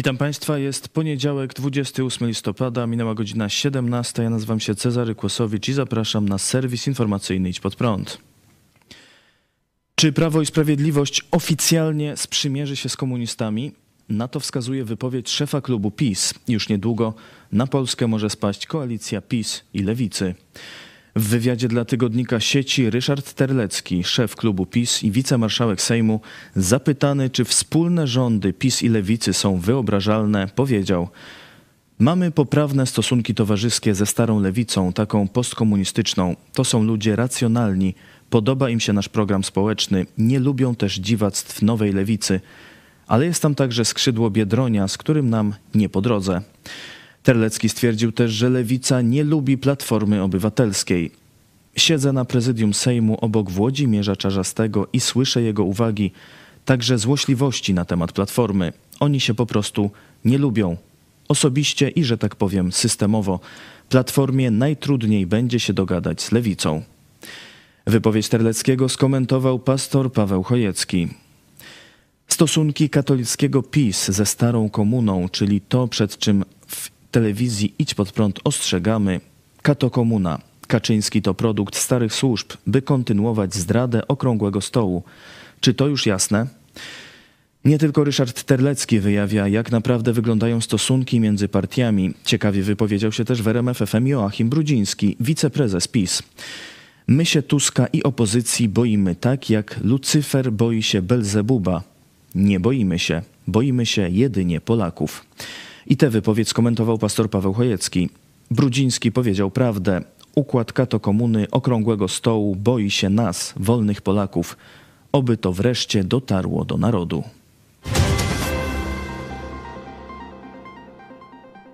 Witam Państwa, jest poniedziałek, 28 listopada, minęła godzina 17. Ja nazywam się Cezary Kłosowicz i zapraszam na serwis informacyjny Idź Pod Prąd. Czy Prawo i Sprawiedliwość oficjalnie sprzymierzy się z komunistami? Na to wskazuje wypowiedź szefa klubu PiS. Już niedługo na Polskę może spaść koalicja PiS i Lewicy. W wywiadzie dla tygodnika sieci Ryszard Terlecki, szef klubu PiS i wicemarszałek Sejmu, zapytany, czy wspólne rządy PiS i Lewicy są wyobrażalne, powiedział: Mamy poprawne stosunki towarzyskie ze starą lewicą, taką postkomunistyczną. To są ludzie racjonalni, podoba im się nasz program społeczny, nie lubią też dziwactw nowej lewicy, ale jest tam także skrzydło Biedronia, z którym nam nie po drodze. Terlecki stwierdził też, że lewica nie lubi Platformy Obywatelskiej. Siedzę na prezydium Sejmu obok Włodzimierza Czarzastego i słyszę jego uwagi, także złośliwości na temat Platformy. Oni się po prostu nie lubią. Osobiście i, że tak powiem, systemowo. Platformie najtrudniej będzie się dogadać z lewicą. Wypowiedź Terleckiego skomentował pastor Paweł Chojecki. Stosunki katolickiego PiS ze starą komuną, czyli to, przed czym w telewizji Idź Pod Prąd ostrzegamy, Kato Komuna. Kaczyński to produkt starych służb, by kontynuować zdradę okrągłego stołu. Czy to już jasne? Nie tylko Ryszard Terlecki wyjawia, jak naprawdę wyglądają stosunki między partiami. Ciekawie wypowiedział się też w RMF FM Joachim Brudziński, wiceprezes PiS. My się Tuska i opozycji boimy tak, jak Lucyfer boi się Belzebuba. Nie boimy się, boimy się jedynie Polaków. I tę wypowiedź skomentował pastor Paweł Chojecki. Brudziński powiedział prawdę. Układ kato komuny okrągłego stołu boi się nas, wolnych Polaków. Oby to wreszcie dotarło do narodu.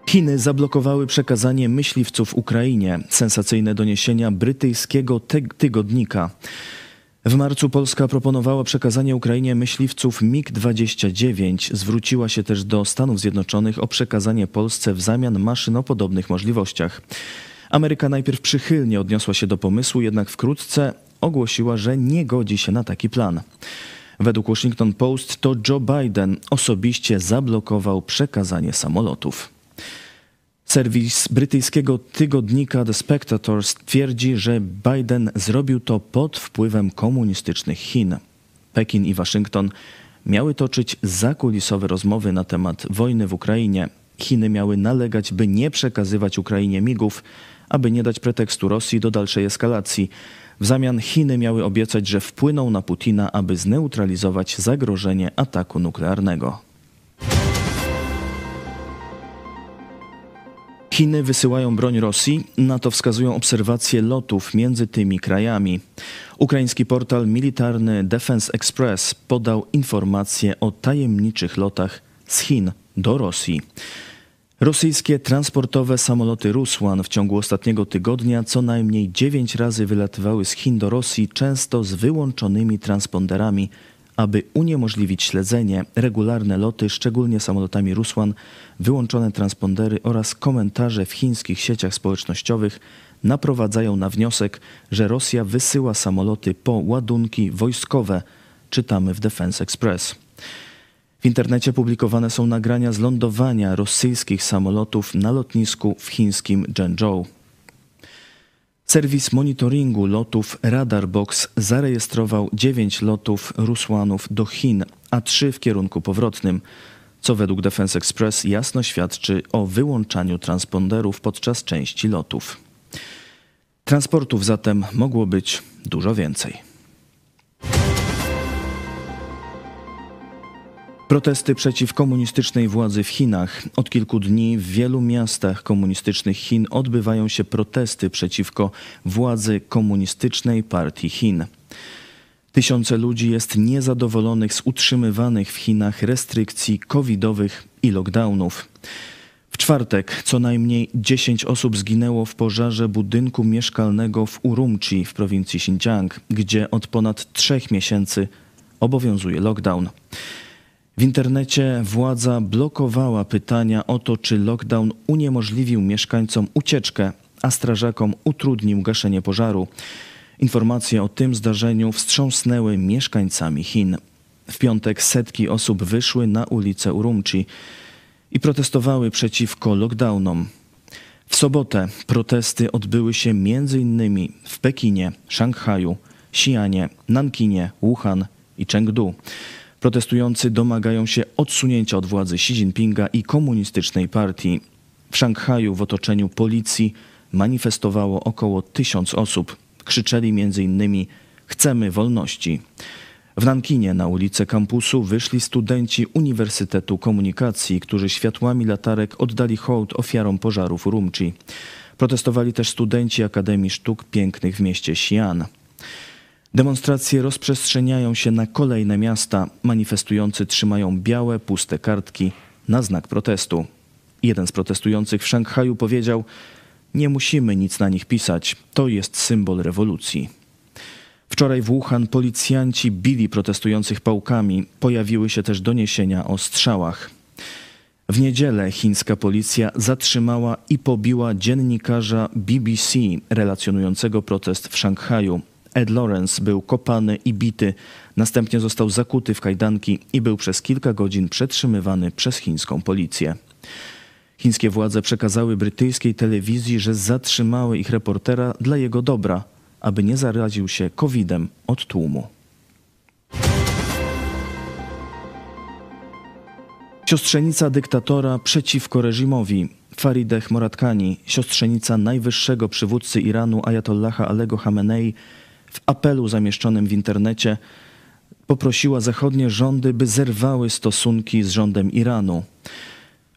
Chiny zablokowały przekazanie myśliwców Ukrainie. Sensacyjne doniesienia brytyjskiego tygodnika. W marcu Polska proponowała przekazanie Ukrainie myśliwców MiG-29. Zwróciła się też do Stanów Zjednoczonych o przekazanie Polsce w zamian maszyn o podobnych możliwościach. Ameryka najpierw przychylnie odniosła się do pomysłu, jednak wkrótce ogłosiła, że nie godzi się na taki plan. Według Washington Post to Joe Biden osobiście zablokował przekazanie samolotów. Serwis brytyjskiego tygodnika The Spectator twierdzi, że Biden zrobił to pod wpływem komunistycznych Chin. Pekin i Waszyngton miały toczyć zakulisowe rozmowy na temat wojny w Ukrainie. Chiny miały nalegać, by nie przekazywać Ukrainie migów, aby nie dać pretekstu Rosji do dalszej eskalacji. W zamian Chiny miały obiecać, że wpłyną na Putina, aby zneutralizować zagrożenie ataku nuklearnego. Chiny wysyłają broń Rosji, na to wskazują obserwacje lotów między tymi krajami. Ukraiński portal militarny Defense Express podał informacje o tajemniczych lotach z Chin do Rosji. Rosyjskie transportowe samoloty Rusłan w ciągu ostatniego tygodnia co najmniej dziewięć razy wylatywały z Chin do Rosji, często z wyłączonymi transponderami aby uniemożliwić śledzenie, regularne loty, szczególnie samolotami Rusłan, wyłączone transpondery oraz komentarze w chińskich sieciach społecznościowych naprowadzają na wniosek, że Rosja wysyła samoloty po ładunki wojskowe, czytamy w Defense Express. W internecie publikowane są nagrania z lądowania rosyjskich samolotów na lotnisku w chińskim Zhengzhou. Serwis monitoringu lotów Radarbox zarejestrował 9 lotów Rusłanów do Chin, a 3 w kierunku powrotnym, co według Defense Express jasno świadczy o wyłączaniu transponderów podczas części lotów. Transportów zatem mogło być dużo więcej. Protesty przeciw komunistycznej władzy w Chinach. Od kilku dni w wielu miastach komunistycznych Chin odbywają się protesty przeciwko władzy komunistycznej partii Chin. Tysiące ludzi jest niezadowolonych z utrzymywanych w Chinach restrykcji covidowych i lockdownów. W czwartek co najmniej 10 osób zginęło w pożarze budynku mieszkalnego w Urumqi w prowincji Xinjiang, gdzie od ponad trzech miesięcy obowiązuje lockdown. W internecie władza blokowała pytania o to, czy lockdown uniemożliwił mieszkańcom ucieczkę, a strażakom utrudnił gaszenie pożaru. Informacje o tym zdarzeniu wstrząsnęły mieszkańcami Chin. W piątek setki osób wyszły na ulicę Urumqi. i protestowały przeciwko lockdownom. W sobotę protesty odbyły się m.in. w Pekinie, Szanghaju, Xi'anie, Nankinie, Wuhan i Chengdu. Protestujący domagają się odsunięcia od władzy Xi Jinpinga i komunistycznej partii. W Szanghaju w otoczeniu policji manifestowało około tysiąc osób. Krzyczeli m.in. Chcemy wolności. W Nankinie na ulicę kampusu wyszli studenci Uniwersytetu Komunikacji, którzy światłami latarek oddali hołd ofiarom pożarów Urumqi. Protestowali też studenci Akademii Sztuk Pięknych w mieście Xi'an. Demonstracje rozprzestrzeniają się na kolejne miasta. Manifestujący trzymają białe, puste kartki na znak protestu. Jeden z protestujących w Szanghaju powiedział: Nie musimy nic na nich pisać, to jest symbol rewolucji. Wczoraj w Wuhan policjanci bili protestujących pałkami. Pojawiły się też doniesienia o strzałach. W niedzielę chińska policja zatrzymała i pobiła dziennikarza BBC relacjonującego protest w Szanghaju. Ed Lawrence był kopany i bity, następnie został zakuty w kajdanki i był przez kilka godzin przetrzymywany przez chińską policję. Chińskie władze przekazały brytyjskiej telewizji, że zatrzymały ich reportera dla jego dobra, aby nie zaraził się COVID-em od tłumu. Siostrzenica dyktatora przeciwko reżimowi. Farideh Moratkani, siostrzenica najwyższego przywódcy Iranu Ayatollaha Alego Hamenei, w apelu zamieszczonym w internecie poprosiła zachodnie rządy, by zerwały stosunki z rządem Iranu.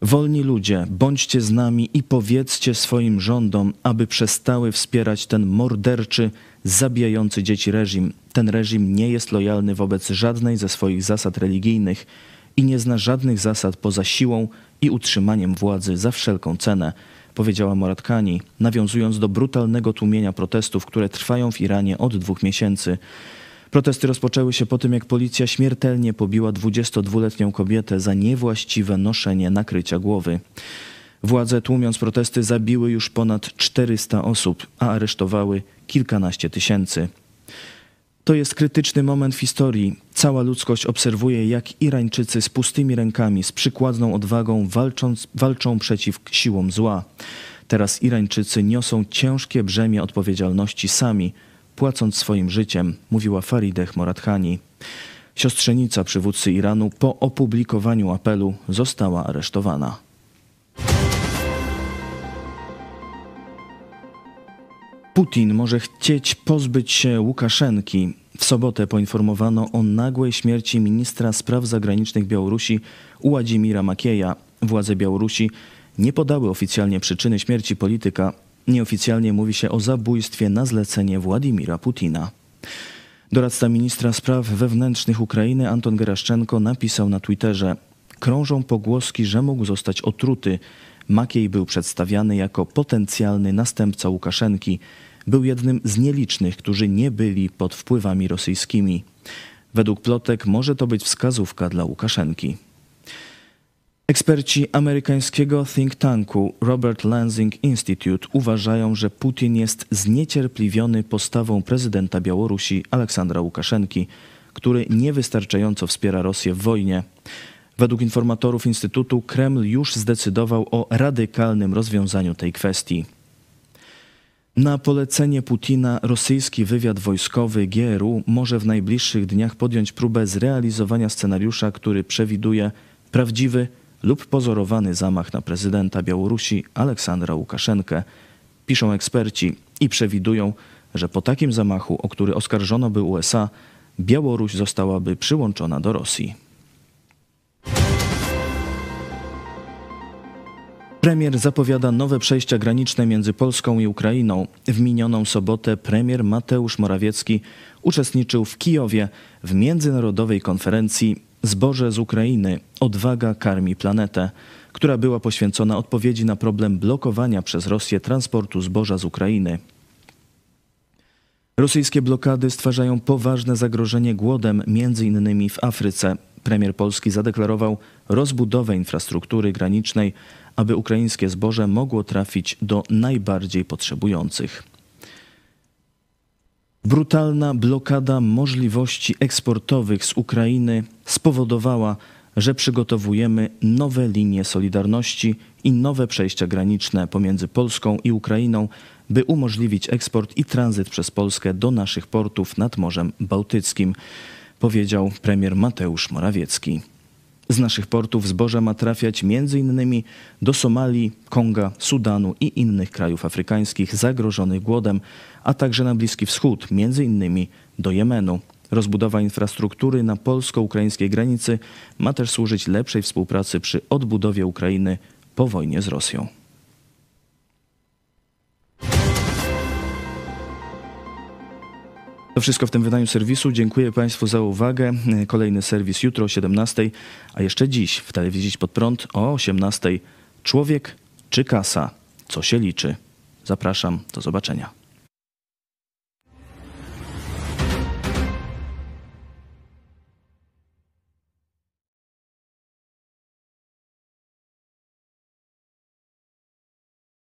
Wolni ludzie, bądźcie z nami i powiedzcie swoim rządom, aby przestały wspierać ten morderczy, zabijający dzieci reżim. Ten reżim nie jest lojalny wobec żadnej ze swoich zasad religijnych i nie zna żadnych zasad poza siłą i utrzymaniem władzy za wszelką cenę, powiedziała Moratkani, nawiązując do brutalnego tłumienia protestów, które trwają w Iranie od dwóch miesięcy. Protesty rozpoczęły się po tym, jak policja śmiertelnie pobiła 22-letnią kobietę za niewłaściwe noszenie nakrycia głowy. Władze tłumiąc protesty zabiły już ponad 400 osób, a aresztowały kilkanaście tysięcy. To jest krytyczny moment w historii. Cała ludzkość obserwuje, jak Irańczycy z pustymi rękami, z przykładną odwagą walcząc, walczą przeciw siłom zła. Teraz Irańczycy niosą ciężkie brzemię odpowiedzialności sami, płacąc swoim życiem, mówiła Farideh Morathani. Siostrzenica przywódcy Iranu po opublikowaniu apelu została aresztowana. Putin może chcieć pozbyć się Łukaszenki. W sobotę poinformowano o nagłej śmierci ministra spraw zagranicznych Białorusi Uładzimira Makieja. Władze Białorusi nie podały oficjalnie przyczyny śmierci polityka. Nieoficjalnie mówi się o zabójstwie na zlecenie Władimira Putina. Doradca ministra spraw wewnętrznych Ukrainy Anton Geraszczenko napisał na Twitterze: Krążą pogłoski, że mógł zostać otruty. Makiej był przedstawiany jako potencjalny następca Łukaszenki. Był jednym z nielicznych, którzy nie byli pod wpływami rosyjskimi. Według plotek może to być wskazówka dla Łukaszenki. Eksperci amerykańskiego think tanku Robert Lansing Institute uważają, że Putin jest zniecierpliwiony postawą prezydenta Białorusi Aleksandra Łukaszenki, który niewystarczająco wspiera Rosję w wojnie. Według informatorów Instytutu Kreml już zdecydował o radykalnym rozwiązaniu tej kwestii. Na polecenie Putina rosyjski wywiad wojskowy GRU może w najbliższych dniach podjąć próbę zrealizowania scenariusza, który przewiduje prawdziwy lub pozorowany zamach na prezydenta Białorusi Aleksandra Łukaszenkę. Piszą eksperci i przewidują, że po takim zamachu, o który oskarżono by USA, Białoruś zostałaby przyłączona do Rosji. Premier zapowiada nowe przejścia graniczne między Polską i Ukrainą. W minioną sobotę premier Mateusz Morawiecki uczestniczył w Kijowie w międzynarodowej konferencji Zboże z Ukrainy Odwaga karmi planetę, która była poświęcona odpowiedzi na problem blokowania przez Rosję transportu zboża z Ukrainy. Rosyjskie blokady stwarzają poważne zagrożenie głodem, między innymi w Afryce. Premier Polski zadeklarował rozbudowę infrastruktury granicznej, aby ukraińskie zboże mogło trafić do najbardziej potrzebujących. Brutalna blokada możliwości eksportowych z Ukrainy spowodowała, że przygotowujemy nowe linie solidarności i nowe przejścia graniczne pomiędzy Polską i Ukrainą, by umożliwić eksport i tranzyt przez Polskę do naszych portów nad Morzem Bałtyckim, powiedział premier Mateusz Morawiecki. Z naszych portów zboże ma trafiać m.in. do Somalii, Konga, Sudanu i innych krajów afrykańskich zagrożonych głodem, a także na Bliski Wschód, m.in. do Jemenu. Rozbudowa infrastruktury na polsko-ukraińskiej granicy ma też służyć lepszej współpracy przy odbudowie Ukrainy po wojnie z Rosją. To wszystko w tym wydaniu serwisu. Dziękuję Państwu za uwagę. Kolejny serwis jutro o 17, a jeszcze dziś w telewizji pod prąd o 18. Człowiek czy kasa? Co się liczy? Zapraszam, do zobaczenia.